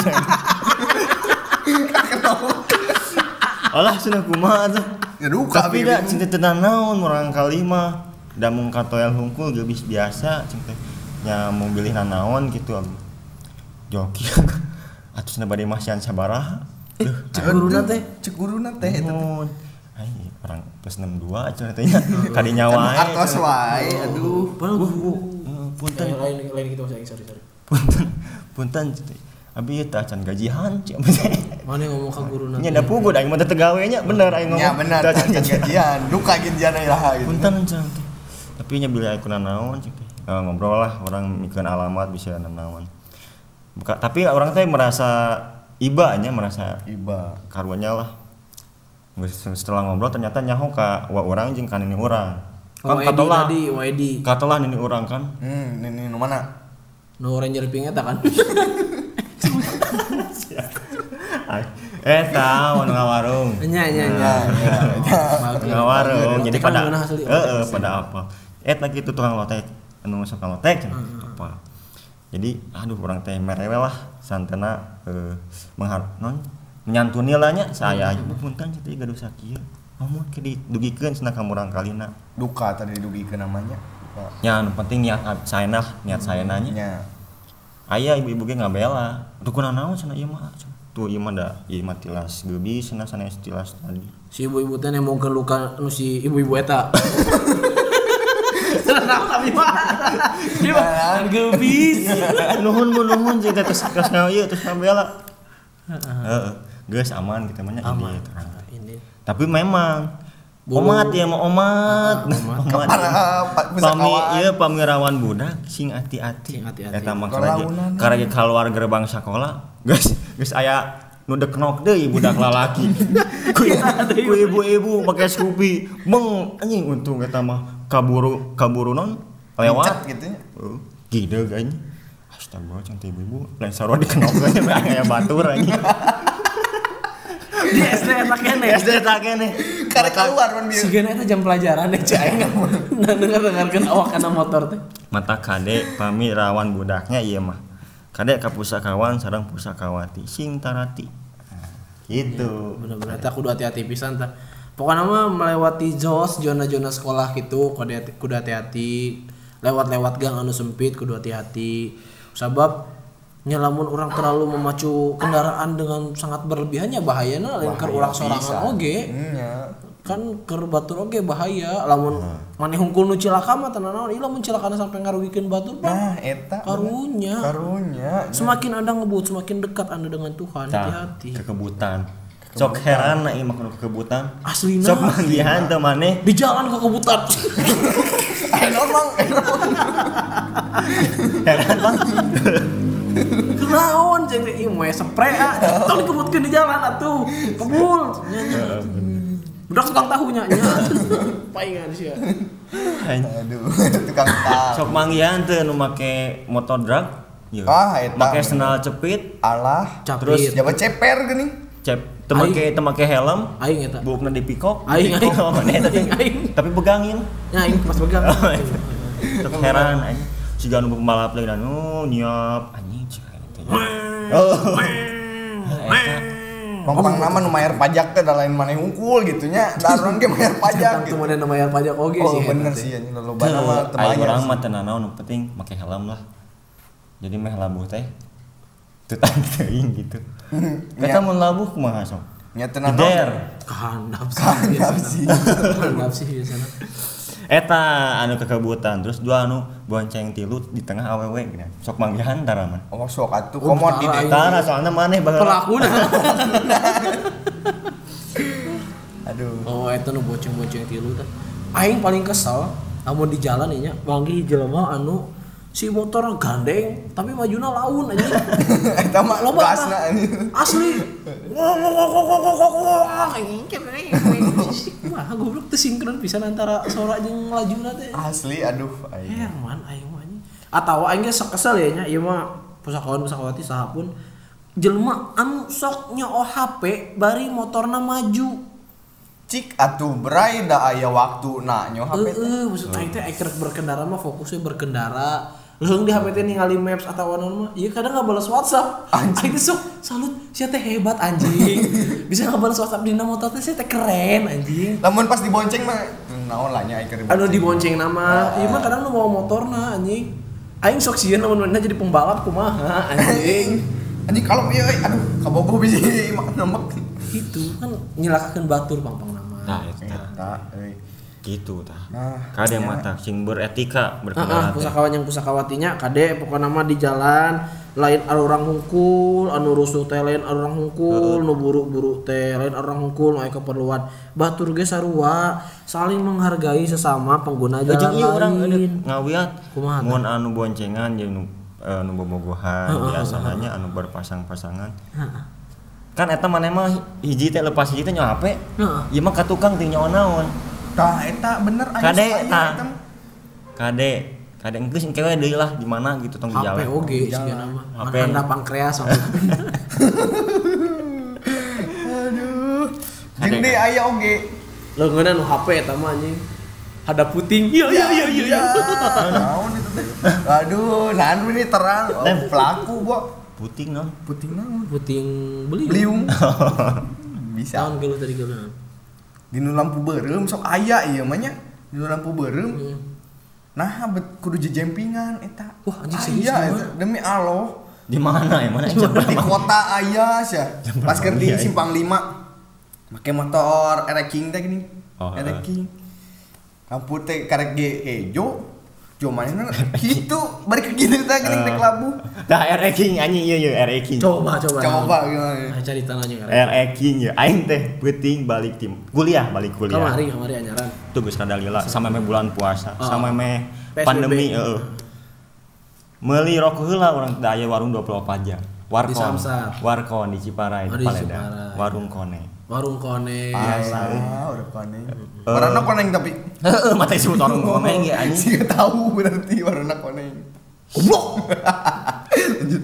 Alah cenah kumaha tuh. Ya duka Tapi da cinta tenan naon murang kali mah. Da mung katoel hungkul geus biasa cinta. Nya mau bilih nanaon gitu abi. Joki. Atusna bade masian sabaraha. Eh, cek guruna teh. Cek guruna teh eta. Mohon. Ai, orang plus 62 cenah teh nya. Kadinya wae. Artos wae. Aduh. Guru. eh, punten, Eh, lain lain gitu sorry sorry sorry. punten, punten. Abi teh acan gajian cik. Mana yang ngomong ke guruna? Nya da puguh aing mah teh gawe nya bener aing ngomong. Ya benar, Teu acan can gajian. Duka gajian ilaha gitu. Punten teh. Tapi nya bila aku cik teh. Eh, ngobrol lah orang mikeun alamat bisa nanaon. Buka, tapi orang teh merasa iba nya merasa Iba. karuannya lah Geus setelah ngobrol ternyata nyaho ka wa orang jeung ka nini urang Oh, kan Edi katolah tadi, Wadi. katolah nini urang kan Hmm, ini nu mana? No Ranger Pink eta kan. Eh tahu nu ngawarung Nya nya nya. Bagus. ngawarung jadi kan pada heeh pada apa eta gitu tukang lotek. Anu sok lotek apa? Jadi aduh orang teh merewe lah. Santena eh, menghar non menyantuni lah nya. Saya aja bu punten jadi gaduh sakieu ngomong ke didugikeun cenah ka murang kalina Duka tadi didugikeun namanya. Nya. Anu penting niat saya nah niat saya nanya Nya. ayah ibu-ibu ge ngabela. Tuh kuna naon cenah ieu mah? Tuh ieu mah da ieu mah tilas geubis cenah sanes tilas tadi. Si ibu-ibu teh nemongkeun luka nu si ibu-ibu eta. Tenang tapi mah. Dia mah geubis. nuhun bu nuhun jeung teh terus terus ngau ieu terus ngabela heeh. Geus aman kita mah nya Aman. ini terang. Ini. tapi memang omat ya mau omat. Omat. Pa- pami ieu pamirawan budak sing hati-hati. Eta mah karage Kalaunan. karage keluar gerbang sekolah geus geus aya nu dek nok deui budak lalaki. Ku ku ibu-ibu pakai Scoopy meng anjing untung eta mah kaburu kaburu non? Lewat. Gitu nya. Heeh. gide ganya astaga cantik ibu lain sarua dikenal ganya kayak batur anjing di SD eta kene SD tak kene Karek keluar man bieu. Sigana eta jam pelajaran deh cai Nah dengar dengarkan awak kana motor teh. mata kade pami rawan budaknya iya mah. Kade ka pusakawan sareng pusakawati sing tarati. Gitu. Bener-bener. Eta kudu hati-hati pisan tah. Pokoknya mah melewati jos zona-zona sekolah gitu kudu kudu hati-hati. Lewat-lewat gang anu sempit kudu hati-hati. Sabab nyelamun orang terlalu memacu kendaraan dengan sangat berlebihannya bahayana lain keur urang sorangan oge. Nya. Kan keur batur oge bahaya lamun maneh hungkul nu cilaka mah tenan naon ieu lamun cilakana sampai ngarugikeun batur. Nah, eta Karunya. karunya. Semakin Anda ngebut semakin dekat Anda dengan Tuhan. Hati-hati. kekebutan sok heran na ieu mah kudu kekebutan Aslina. sok manggihan teu maneh di jalan ke kebutan. Eh normal, eh heran bang. Kenaon jeung ieu moe spray ah. Tong dikebutkeun di jalan atuh kebul. Nyanyi budak tukang tahu nya nya. Paingan sia Aduh, tukang tas. sok manggihan teu nu make motor drag Ieu. Ah, eta. make sendal cepit. Alah, capit jabat ceper geuning. cep teu make teu make helm aing eta. buukna dipikok Aing, aing. Aing, aing. tapi pegangin. Nya aing pas pegang. Heran anjing si ganu pembalap lagi dan oh nyiap. Anjing cik oh. nama nu mayar pajak teh da lain maneh hungkul gitu nya. Da urang ge mayar pajak Tentu gitu. mana bayar pajak oge Oh, sih bener eta sih anjing loba nama teu Aing urang mah teu nu penting make helm lah. Jadi meh labuh teh teu tang teuing gitu. Kata mun labuh kumaha sok Nya teu nanaon. Geder kehandap sih biasana. sih. biasana Eta anu kekebutan terus dua anu bonceng tilu di tengah awewe gitu sok manggihan tara man Oh, sok atuh Oh, komod di tara, soalnya maneh baheula pelakuna Aduh. Oh, eta nu boceng-boceng tilu teh. Aing paling kesel lamun di jalan nya manggih jelema anu si motor gandeng tapi majuna laun aja. Eta mah Loba. Asli. Wah, goblok teh sinkron pisan antara suara jeung lajuna teh. Asli aduh. aing. Herman aing mah. Atawa aing ge sok kesel ya nya ieu mah pusakawan pusakawati sahapun jelema anu sok nyoo HP bari motorna maju. Cik atuh berai da aya waktu na nyo HP teh. Heeh, maksud aing teh akhir berkendara mah fokusnya berkendara. Leung di HP teh ningali maps atau naon mah, ieu kadang ngabalas WhatsApp. Aing teh sok salut, sia teh hebat anjing. Bisa ngabalas WhatsApp dina motor teh sia teh keren anjing. Lamun pas dibonceng mah naon lah nya aing keur Anu dibonceng nama, ieu mah kadang nu bawa motorna anjing. Aing sok sieun lamun mana jadi pembalap kumaha anjing. Anjing kalau ieu euy, aduh kabogoh bisi mak nembek. Itu kan nyelakakeun batur pang-pang nama. Nah, eta Eta euy. Gitu tah. Nah, Kade mata sing beretika Heeh, berkendara teh. pusakawan yang pusakawatinya kade pokoknya nama di jalan lain anu orang hungkul anu rusuh teh lain anu orang hungkul nu buru-buru teh lain anu orang hungkul nu aya keperluan batur ge sarua saling menghargai sesama pengguna jalan urang lain eudeuh ngawiat mun anu boncengan jeung nu eh, nu bobogohan biasanya anu berpasang-pasangan. Kan eta maneh mah hiji teh lepas hiji teh nyawa. Heeh. Ieu mah ka tukang teh nyawa naon. Tah eta bener Kade tah. eta mah. Kade kade enggeus engke deui lah di mana gitu tong di HP jalan. oge sih nama HP. Mananda pankreas Aduh. Jeung deui aya oge. leungeunna nu HP eta mah anjing ada puting iya iya iya iya iya. Naon itu teh? Aduh, naon ini terang. Oh, pelaku, Bo. Puting non. Puting naon? puting beli Beliung. Bisa. tahun kilu tadi kilu Di nu lampu beureum sok aya ieu mah nya. Di nu lampu beureum. Hmm. Nah, bet kudu jejempingan eta. Wah, anjing Aya eta demi Allah. Di mana ya mana di kota aya sia pas iya, iya. simpang 5 make motor ereking teh gini Oh, ereking lampu teh karek ge hejo cuma ini gitu balik ke gini teh gini teh labu Dah R King anjing ieu ieu R King. coba coba coba gimana Nah, cari tanahnya kan R King ya aing teh penting balik tim kuliah balik kuliah. kamari kamari anyaran Tuh geus kada lila sama me bulan puasa, Oh. sama me PSBB. pandemi heeh. Meuli rokok heula urang teh aya warung 24 jam. Warkon. Di Samsat. Warkon di Ciparai Oh, di Paledang. Ciparai. Warung kone. Warung kone Biasa. ah udah koneng warna koneng tapi Heeh, mata disebut warung kone ge anjing. sih tahu berarti warna koneng goblok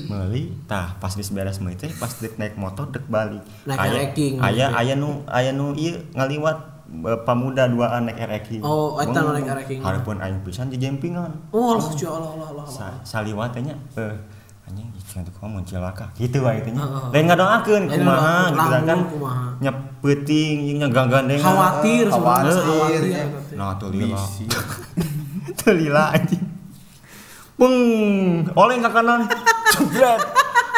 Meuli tah pas geus beres meuli teh pas dek naik motor dek balik. Naik Aya-. Aya aya nu aya nu ieu ngaliwat eh, pamuda duaan naik ereking. Oh, eta naik ereking. Hareupeun aing pisan di jempingan. oh Allah ya Allah Allah Allah, Allah. Sa saliwat teh nya eh anjing itu tuh kamu celaka gitu wae teh nya. Heeh. Lain ngadoakeun Lain kumaha gitu kan. lamun kumaha. Nya gagandengan. khawatir Khawatir, ya. teh. Nah, tuh lila. Tuh lila anjing. Bung, oleng ka kanan. Jebret.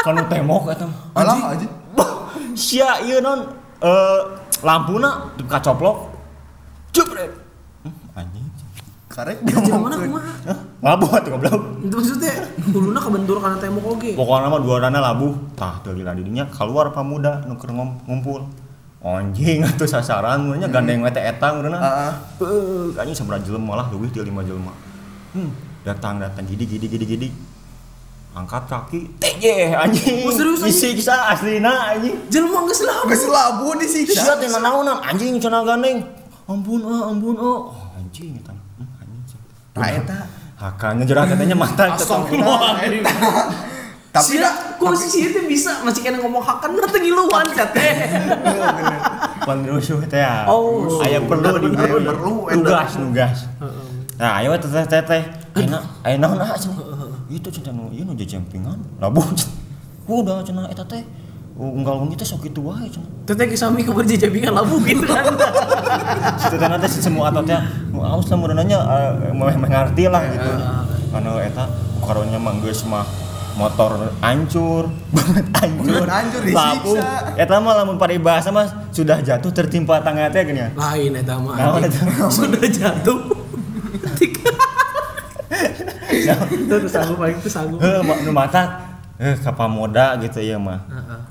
Kanu temok eta. Alah aja. Sia ieu non eh lampuna kacoplok. Jebret. Hmm. Karek Anjir mana kumaha Hah? Labuh atuh goblok. itu maksudnya kuluna kebentur karena tembok oge Pokoknya mah dua dana labuh. Tah teu didinya keluar pamuda nu keur ngom- ngumpul. Anjing atuh sasaran mun nya gandeng we teh eta urang. Heeh. Beuh, anjing sabaraha jelema lah leuwih ti lima jelema. Hmm, datang datang gidi gidi gidi gidi. Angkat kaki, teh anjing. Oh, serius, anjing? Disiksa aslina anjing. jelema geus lah Geus labu disiksa. Sia teh nanaonan anjing cenah gandeng. Ampun ah, ampun ah. Oh, anjing eta. Anjing. Nah eta. Hakan ngejerat katanya mata Astagfirullahaladzim. Tapi Sia, dah kok si Sia teh bisa masih kena ngomong hakan mah teh ngiluan teh. Pan rusuh teh ya. Oh. aya perlu di perlu, tugas tugas. Nah, ayo teh teh teh teh. Ayeuna ayeuna naon ah cenah. Itu cenah nu ieu nu jempingan. Labuh. Udah cenah eta teh. Unggal wengi teh sok kitu wae cenah. Teteh kisami ke berjejabingan labu gitu kan. Situ teh nanti semua atotnya nu aus lah mureunanya meh mengerti lah gitu. Anu eta karonya mah geus mah motor hancur, banget hancur, hancur, labuh. Eta mah lamun paribahasa mah sudah jatuh tertimpa tangga teh gini ya. Lain eta mah. Sudah jatuh. Itu tuh sanggup paling itu sanggup. Nu mata eh kapamoda gitu ya mah.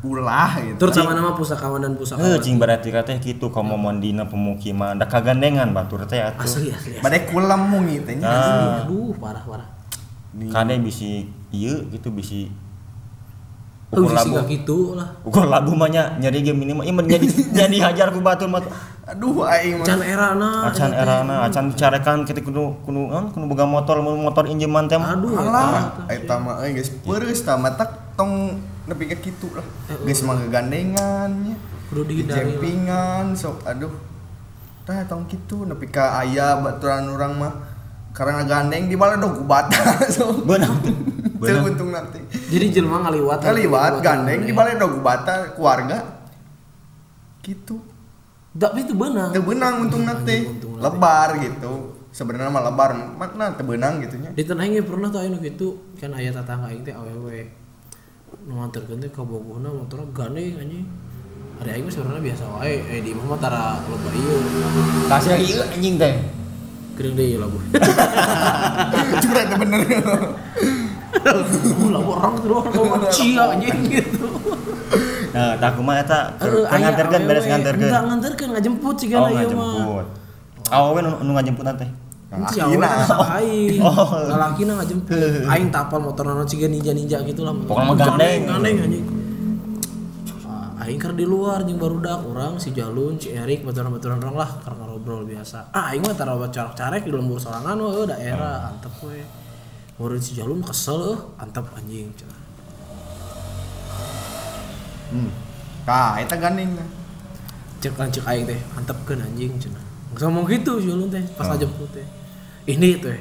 ulah gitu. Terus sama nama pusakawan dan pusakawan. Heuh cing berarti teh kitu komo dina pemukiman da kagandengan batur teh atuh. Asli asli. asli. Badai kulam mung ieu teh nya. Nah, Aduh, parah parah. kade bisi ieu gitu bisi Oh, ukur sih labu. gitu lah. Ukur labu mah nya nyari minimal ieu mah jadi jadi hajar ku batur mah. Aduh aing mah. Can era na. Acan erana, acan carekan kita kudu kudu kan kudu boga motor mun motor injeman teh. Aduh, Alah, eta mah euy geus peureus tah mah tak tong nepi ka kitu lah. Geus mah gegandengan nya. Kudu Di dihindari jempingan sok aduh. Tah tong kitu nepi ka aya baturan urang mah karena gandeng di bala dog bata sok. Beunang teh. Teu Beunang. untung nanti. Jadi jelma ngaliwat. Kaliwat gandeng di bala dog bata keluarga. Gitu. Tapi itu benar. Teu beunang untung nanti. Untung nanti. Lebar gitu. Sebenarnya mah lebar, mana teu beunang gitu nya. Di tanah aing pernah tuh anu gitu kan aya tetangga aing teh. Nu nganterkeun teh ka bogohna motorna gandeng anjing. Hari aing sebenarnya biasa wae, eh di imah mah tara loba ieu. Kasih ieu anjing teh. Geudeung deui labu. Curang teh bener. Labu orang terus orang cia anjing gitu. Nah, tak kumaha eta nganterkeun beres nganterkeun. Enggak nganterkeun ngajemput sih Oh, kan ieu mah. ngajemput. Awewe nu ngajemput teh. Awewe anak aing. Oh. Lalakina ngajemput. Aing tapal motor naon ciga ninja-ninja gitu lah. Pokoknya mah gandeng. Gandeng anjing. Ah, Aing keur di luar jeung barudak urang si Jalun, si Erik, baturan-baturan orang lah karena ngobrol biasa. Ah aing mah tara carek-carek di lembur sorangan wah eueuh daerah antep we. Murid si Jalun kesel euh, antep anjing. Hmm. Tah, eta gandeng tah. Cek lancik aing teh, antepkeun anjing cenah. Geus ngomong gitu si Jalun teh pas Oh. ngajemput teh. Ini teh.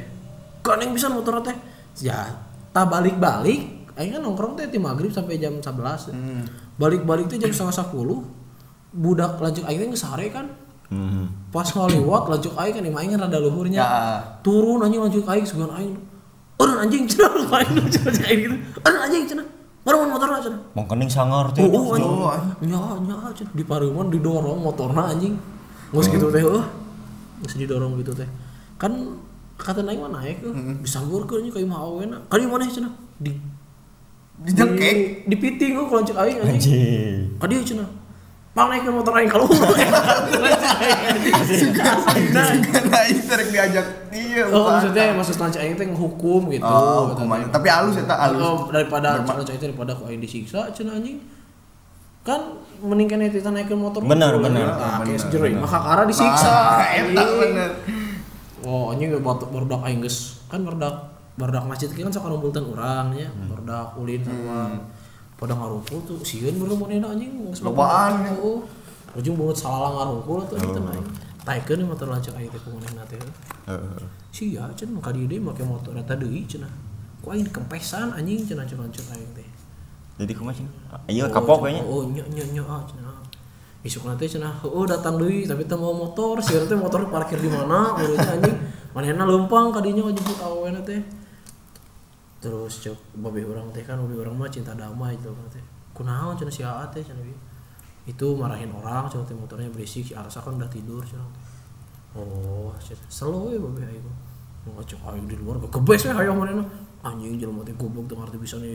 Gandeng bisa motor teh. Ya, tak balik-balik aing kan nongkrong teh ti maghrib sampai jam 11. Hmm. Balik-balik teh jam setengah 10. Budak lanjut aing teh geus sare kan. Hmm. Pas ngaliwat lanjut aing kan imah aing kan rada luhurnya. Ya. Turun anjing lanjut aing sugan aing. Orang anjing cenah aing lanjut aing gitu. Orang anjing cenah. Barang motor cenah. Mong kening sangar teh. Oh. Oh, Nya, nya, cenah. di pareuman didorong motorna anjing. Geus gitu teh heuh. Geus didorong gitu teh. Kan kata naik mah naik heuh. Disangurkeun nya ka imah awena. Kali mana cenah? Di Dijengkek. di piting heuh kalau cek aing anjing. Anjing. Kadi cenah. Pang naik motor aing kalau. Karena aing terek diajak iya. Oh, maksudnya maksud lancar aing teh nghukum gitu. Oh, hukuman. Tapi halus eta halus. Oh, daripada cara itu daripada ku aing disiksa cenah anjing. Kan mending kan eta naikeun motor. Bener, dulu, bener. Nah, kayak bener. mah kakara disiksa. Ah, eta bener. Oh, anjing baru aing geus kan barudak barudak masjid kan sok ngumpulkeun urang nya barudak ulin sama pada ngarumpul tuh sieun baru manehna anjing. Geus Lobaan. Heeh. ujung banget salah ngarumpul tuh itu naik taikeun motor lanceuk aing teh ku manehna teh Heeh. sia cenah ka dieu make motor eta deui cenah ku aing kempesan anjing cenah cenah lanceuk aing teh. Jadi kumaha sih iya kapok kayaknya. oh nya nya nya ah cenah isuk nanti cenah oh datang deui tapi teu mau motor sih teh motor parkir di mana urutnya anjing. Manehna leumpang ka dinya jemput awena teh terus cek babe orang teh kan babe orang mah cinta damai gitu kan teh. Kunaon cenah si Aa teh cenah ieu. itu marahin orang cenah teh motornya berisik si Arsa kan udah tidur teh. Oh cenah slow ya babe aing ngocok aing di luar gebes we hayang manehna anjing jelema teh goblok tuh ngarti bisa nih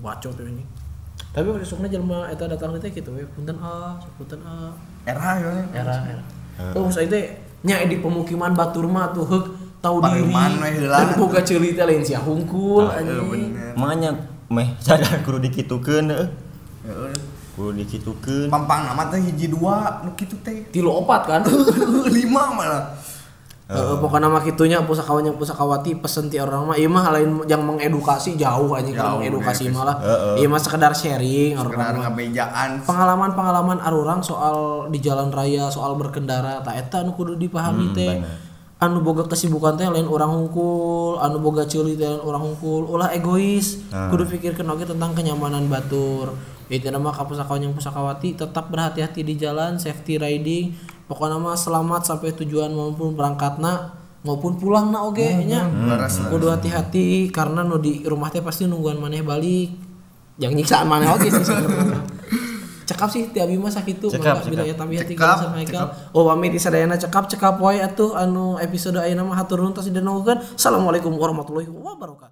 bacot teh anjing tapi sukna jelema eta datang teh kitu we punten a punten a. Era ya. era era. Oh saya teh nya di pemukiman batur mah tuh heuk tahu diri dan boga ceuli teh lain sia hungkul anjing bener. makanya meh sadar kudu dikitukeun heeh Heeh. kudu dikitukeun Pampang nama teh hiji dua nu kitu teh. tilu opat kan Lima malah. Heeh, pokoknya mah kitunya pusakawan yang pusakawati pesen ti orang mah ieu mah lain yang mengedukasi jauh anjing Jauh, mengedukasi malah Heeh. ieu mah sekedar sharing Sekedar orang mah ngabejaan. pengalaman-pengalaman arurang soal di jalan raya soal berkendara tak eta anu kudu dipahami Hmm, teh bener. Anu boga kesibukan teh lain orang hungkul anu boga ceuli teh lain orang hungkul. Ulah egois. Ah. kudu pikirkeun oge tentang kenyamanan batur. Itu nama kapusakawan yang pusakawati tetap berhati-hati di jalan safety riding. Pokoknya mah selamat sampai tujuan maupun berangkatna maupun pulang na oge nya. Laras lah. kudu hati-hati karena nu di rumah teh pasti nungguan maneh balik. Yang nyiksaan maneh oge sih sebenarnya cekap sih ti abi mah sakitu Cekap, cekap. ya tapi hati Cekap, sama Haikal oh pamit di sadayana cekap cekap wae atuh anu episode ayeuna mah hatur nuhun tos didengarkeun assalamualaikum warahmatullahi wabarakatuh